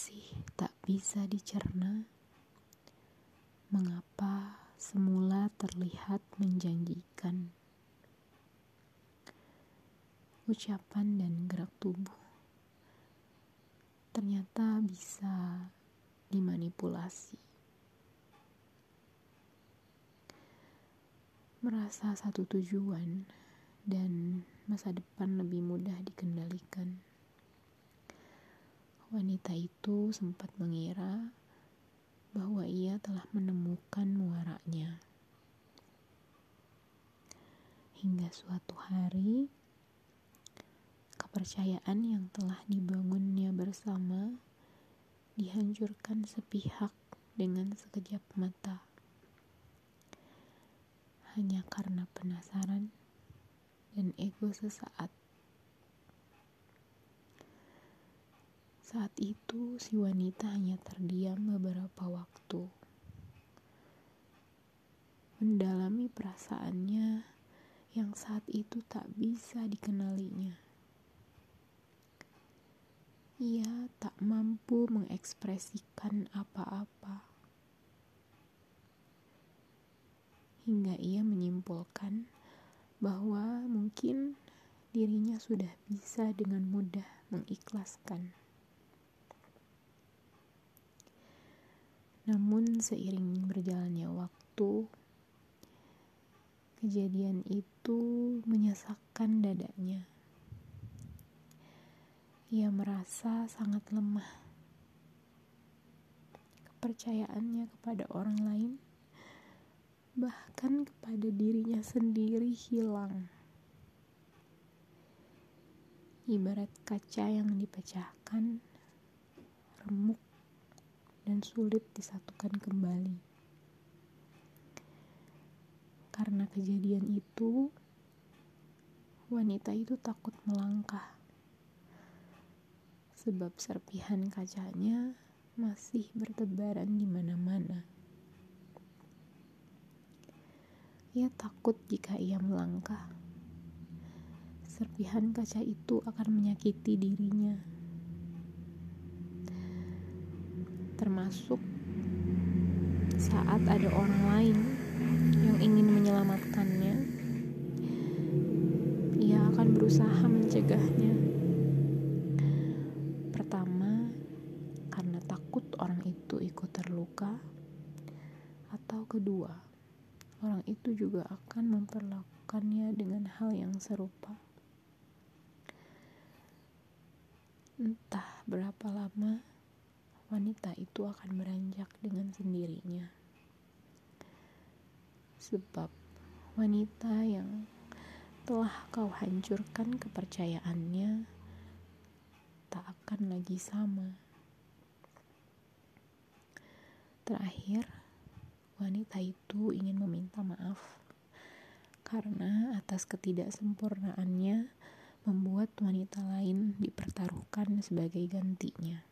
masih tak bisa dicerna? Mengapa semula terlihat menjanjikan? Ucapan dan gerak tubuh ternyata bisa dimanipulasi. Merasa satu tujuan dan masa depan lebih mudah dikendalikan wanita itu sempat mengira bahwa ia telah menemukan muaranya. Hingga suatu hari, kepercayaan yang telah dibangunnya bersama dihancurkan sepihak dengan sekejap mata. Hanya karena penasaran dan ego sesaat. Saat itu, si wanita hanya terdiam beberapa waktu, mendalami perasaannya yang saat itu tak bisa dikenalinya. Ia tak mampu mengekspresikan apa-apa, hingga ia menyimpulkan bahwa mungkin dirinya sudah bisa dengan mudah mengikhlaskan. Namun seiring berjalannya waktu, kejadian itu menyesakkan dadanya. Ia merasa sangat lemah. Kepercayaannya kepada orang lain, bahkan kepada dirinya sendiri, hilang. Ibarat kaca yang dipecahkan, remuk dan sulit disatukan kembali. Karena kejadian itu, wanita itu takut melangkah, sebab serpihan kacanya masih bertebaran di mana-mana. Ia takut jika ia melangkah, serpihan kaca itu akan menyakiti dirinya. Termasuk saat ada orang lain yang ingin menyelamatkannya, ia akan berusaha mencegahnya. Pertama, karena takut orang itu ikut terluka, atau kedua, orang itu juga akan memperlakukannya dengan hal yang serupa. Entah berapa lama wanita itu akan beranjak dengan sendirinya. Sebab wanita yang telah kau hancurkan kepercayaannya tak akan lagi sama. Terakhir, wanita itu ingin meminta maaf karena atas ketidaksempurnaannya membuat wanita lain dipertaruhkan sebagai gantinya.